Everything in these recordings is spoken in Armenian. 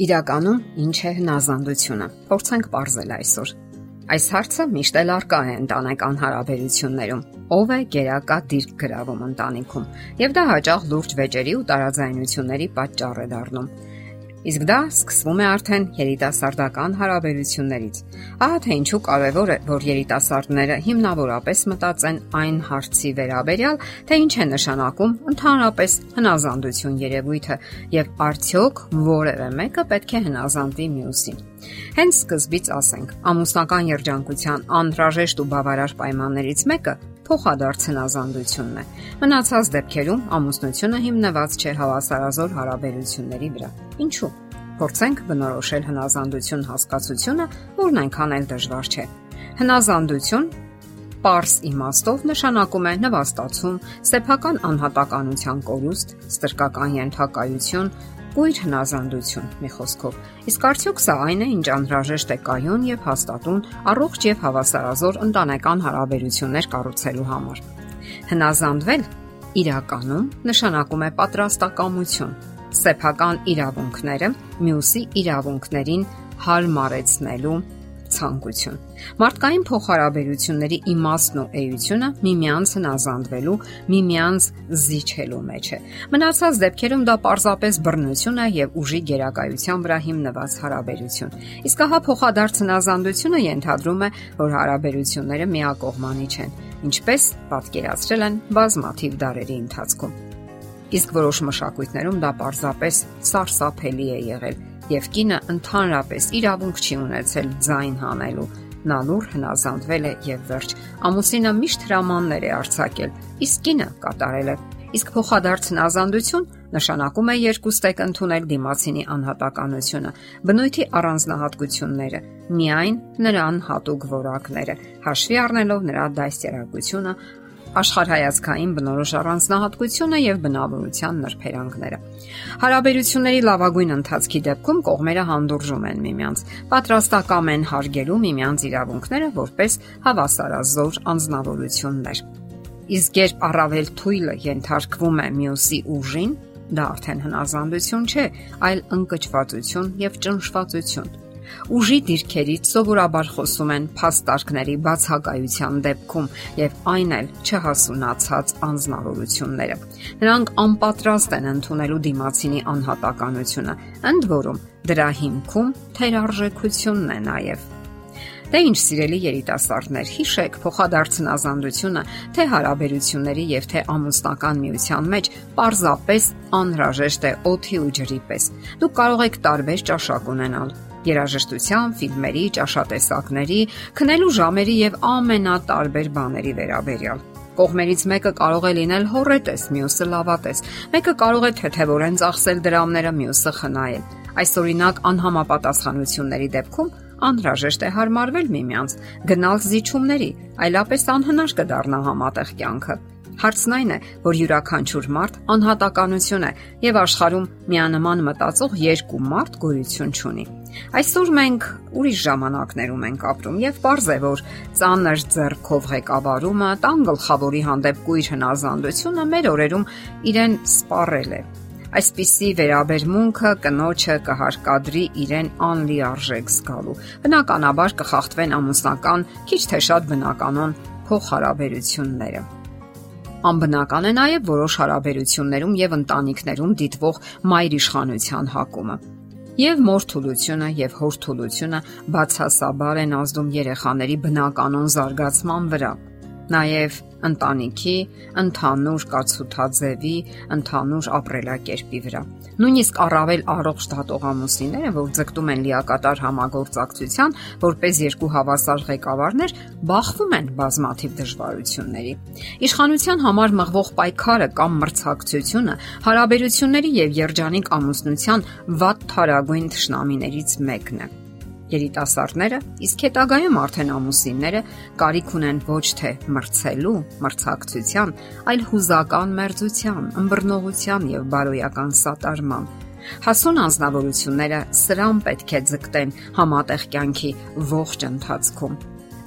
Իրականում ինչ է հնազանդությունը։ Փորձենք ողրզել այսօր։ Այս հարցը միշտ էլ արկա է ընտանեկան հարաբերություններում։ Ո՞վ է գերակա դիրք գրավում ընտանիքում։ Եվ դա հաճախ լուրջ վեճերի ու տարաձայնությունների պատճառ է դառնում։ Իսկ դա սկսվում է արդեն երիտասարդական հարաբերություններից։ Ահա թե ինչու կարևոր է, որ երիտասարդները հիմնավորապես մտածեն այն հարցի վերաբերյալ, թե ինչ է նշանակում ընդհանրապես հնազանդություն երևույթը եւ արդյոք որևէ մեկը պետք է հնազանդվի մյուսին։ Հենց սկզբից ասենք, ամուսնական երջանկության անհրաժեշտ ու բավարար պայմաններից մեկը փոխադարձ հնազանդությունն է։ Մնացած դեպքերում ամուսնությունը հիմնված չէ հավասարազոր հարաբերությունների վրա։ Ինչու՞։ Փորձենք բնորոշել հնազանդություն հասկացությունը, որն այնքան էլ դժվար չէ։ Հնազանդություն Պարս իմաստով նշանակում է նվաստացում, սեփական անհատականության կորուստ, ստրկական ենթակայություն, կույր հնազանդություն, մի խոսքով։ Իսկ արդյոք սա այն է, ինչ անհրաժեշտ է կայուն եւ հաստատուն առողջ եւ հավասարազոր ընտանեկան հարաբերություններ կառուցելու համար։ Հնազանդվել իրականում նշանակում է պատրաստակամություն, սեփական իրավունքները մյուսի իրավունքներին հարմարեցնելու ցանկություն։ Մարդկային փոխհարաբերությունների իմաստն ու էությունը միմյանց հնազանդվելու, միմյանց զիջելու մեջ է։ Մնացած դեպքերում դա պարզապես բռնություն է եւ ուժի գերակայության վրա հիմնված հարաբերություն։ Իսկ ահա փոխադարձ հնազանդությունը ենթադրում է, որ հարաբերությունները միակողմանի չեն, ինչպես պատկերացրել են բազմաթիվ դարերի ընթացքում։ Իսկ որոշ մշակույթներում դա պարզապես սարսափելի է եղել եւ կինը ընդհանրապես իրավունք չի ունեցել ձայն հանելու։ Նա լուր հնազանդվել է եւ վերջ։ Ամուսինը միշտ հրամաններ է արձակել, իսկ կինը կատարել է։ Իսկ փոխադարձ հնազանդություն նշանակում է երկուստեք ընդունել դիմացինի անհատականությունը, բնույթի առանձնահատկությունները, միայն նրան հատուկ որակները, հաշվի առնելով նրա դաստիարակությունը, աշխարհայացքային բնորոշ առանձնահատկությունը եւ բնավորության նրբերանգները։ Հարաբերությունների լավագույն ընթացքի դեպքում կողմերը հանդուրժում են միմյանց, պատրաստակամ են հարգելու միմյանց իրավունքները որպես հավասարազոր անznավորություններ։ Իսկ երբ առավել թույլը ենթարկվում է մյուսի ուժին, դա արդեն հնազանդություն չէ, այլ ընկճվածություն եւ ճնշվածություն Ուժի դիրքերից սովորաբար խոսում են փաստարկների բացակայության դեպքում եւ այն էլ չհասունացած անznավորությունները։ Նրանք անպատրաստ են ընդունելու դիմացինի անհատականությունը, ընդ որում դրա հիմքում թերարժեքությունն է նաեւ։ Դե ինչ սիրելի երիտասարդներ, հիշեք, փոխադարձ հնազանդությունը թե հարաբերությունների եւ թե ամուսնական միության մեջ պարզապես անհրաժեշտ է օթի ու ջրի պես։ Դուք կարող եք տարբեր ճաշակ ունենալ, երաժշտության, ֆիլմերի, ճաշատեսակների, քնելու ժամերի եւ ամենատարբեր բաների վերաբերյալ։ Կողմերից մեկը կարող է լինել հորետես, մյուսը լավատես։ Մեկը կարող է թեթևորեն ծախսել դրամները, մյուսը խնայել։ Այս օրինակ անհամապատասխանությունների դեպքում անհրաժեշտ է հարմարվել միմյանց, գնալ զիջումների, այլապես անհնար կդառնա համատեղ կյանքը։ Հարցն այն է, որ յուրաքանչյուր մարդ անհատականություն է եւ աշխարհում միանման մտածող երկու մարդ գոյություն չունի։ Այսօր մենք ուրիշ ժամանակներում ենք ապրում եւ པարզ է, որ ծանր ձեռքով ղեկավարումը, տան գլխավորի հանդեպ կույր հնազանդությունը մեր օրերում իրեն սպառել է։ Այսպիսի վերաբերմունքը կնոջը կհարկադրի իրեն անլիարժեք զգալու։ Բնականաբար կխախտվեն ամուսնական, քիչ թե շատ բնականon փոխհարաբերությունները։ Անբնական է նաև որոշ հարաբերություններում եւ ընտանիքներում դիտվող մայր իշխանության հակումը։ Եվ մորթուլությունը եւ հորթուլությունը բացասաբար են ազդում երեխաների բնականon զարգացման վրա նաև ընտանիքի, ընդհանուր կացութաձևի, ընդհանուր ապրելակերպի վրա։ Նույնիսկ առավել առողջ դատողամուսինները, որ ձգտում են լիակատար համագործակցության, որպես երկու հավասար ղեկավարներ, բախվում են բազմաթիվ դժվարությունների։ Իշխանության համար մղվող պայքարը կամ մրցակցությունը հարաբերությունների եւ երջանիկ ամուսնության վատ թարագույն ճշնամիներից մեկն է երիտասարդները, իսկ հետագայում արդեն ամուսինները կարիք ունեն ոչ թե մրցելու, մրցակցության, այլ հուզական մերձության, ըմբռնողության եւ բարոյական սատարման։ Հասուն անznավորությունները սրան պետք է ձգտեն համատեղ կյանքի ողջ ընթացքում։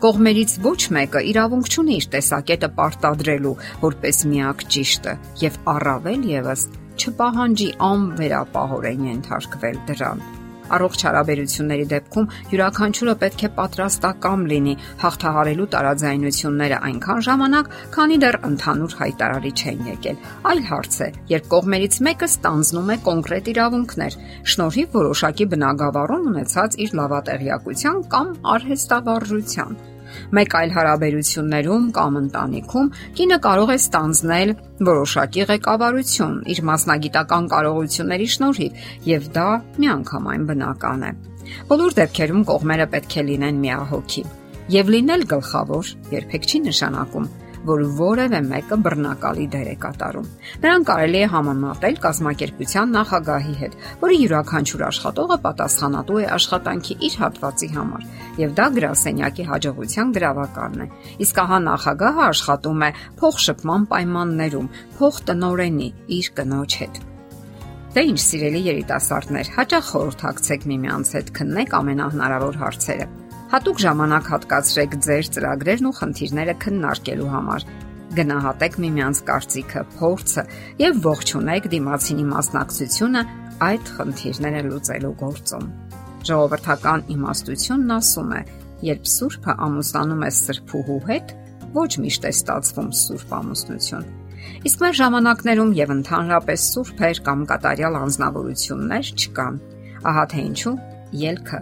Կողմերից ոչ մեկը իրավունք չունի իր տեսակետը պարտադրելու որպես միակ ճիշտը եւ առավել եւս չպահանջի անվերապահորեն ենթարկվել դրան։ Առողջ հարաբերությունների դեպքում յուրաքանչյուրը պետք է պատրաստական լինի հաղթահարելու տարաձայնությունները այնքան ժամանակ, քանի դեռ ընդհանուր հայտարարի չեն եկել։ Այլ հարց է, երբ կողմերից մեկը ստանձնում է կոնկրետ իրավունքներ, շնորհիվ որոշակի բնագավառում ունեցած իր լավատեղյակության կամ արհեստավարժության Մեկ այլ հարաբերություններում կամ ընտանիքում կինը կարող է ստանձնել որոշակի ղեկավարություն իր մասնագիտական կարողությունների շնորհիվ, եւ դա միանգամայն բնական է։ Բոլոր դեպքերում կողմերը պետք է լինեն միահոգի։ Եվ լինել գլխավոր երբեք չի նշանակում, որ որևէ մեկը բռնակալի դեր է կատարում։ Նրան կարելի է համեմատել կազմակերպության նախագահի հետ, որի յուրաքանչյուր աշխատողը պատասխանատու է աշխատանքի իր հատվածի համար, եւ դա գրասենյակի հաջողության գրավականն է։ Իսկ ահա նախագահը աշխատում է փոխշփման պայմաններում, փոխտնօրենի իր կնոջ հետ։ Դե ինչ սիրելի երիտասարդներ, հաճախ խորհրդակցեք միմյանց հետ, քննեք ամենահնարավոր հարցերը Հատուկ ժամանակ հատկացրեք ձեր ծրագրերն ու խնդիրները քննարկելու համար։ Գնահատեք միմյանց կարծիքը, փորձը եւ ողջունեք դիմացինի մասնակցությունը այդ խնդիրները լուծելու գործում։ Ժողովրդական իմաստությունն ասում է. երբ սուրբը ամուսնանում է սրբուհու հետ, ոչ միշտ է ստացվում սուրբ ամուսնություն։ Իսկ մեր ժամանակներում եւ ընդհանրապես սուրբեր կամ կատարյալ անznավորություններ չկան։ Ահա թե ինչու ելքը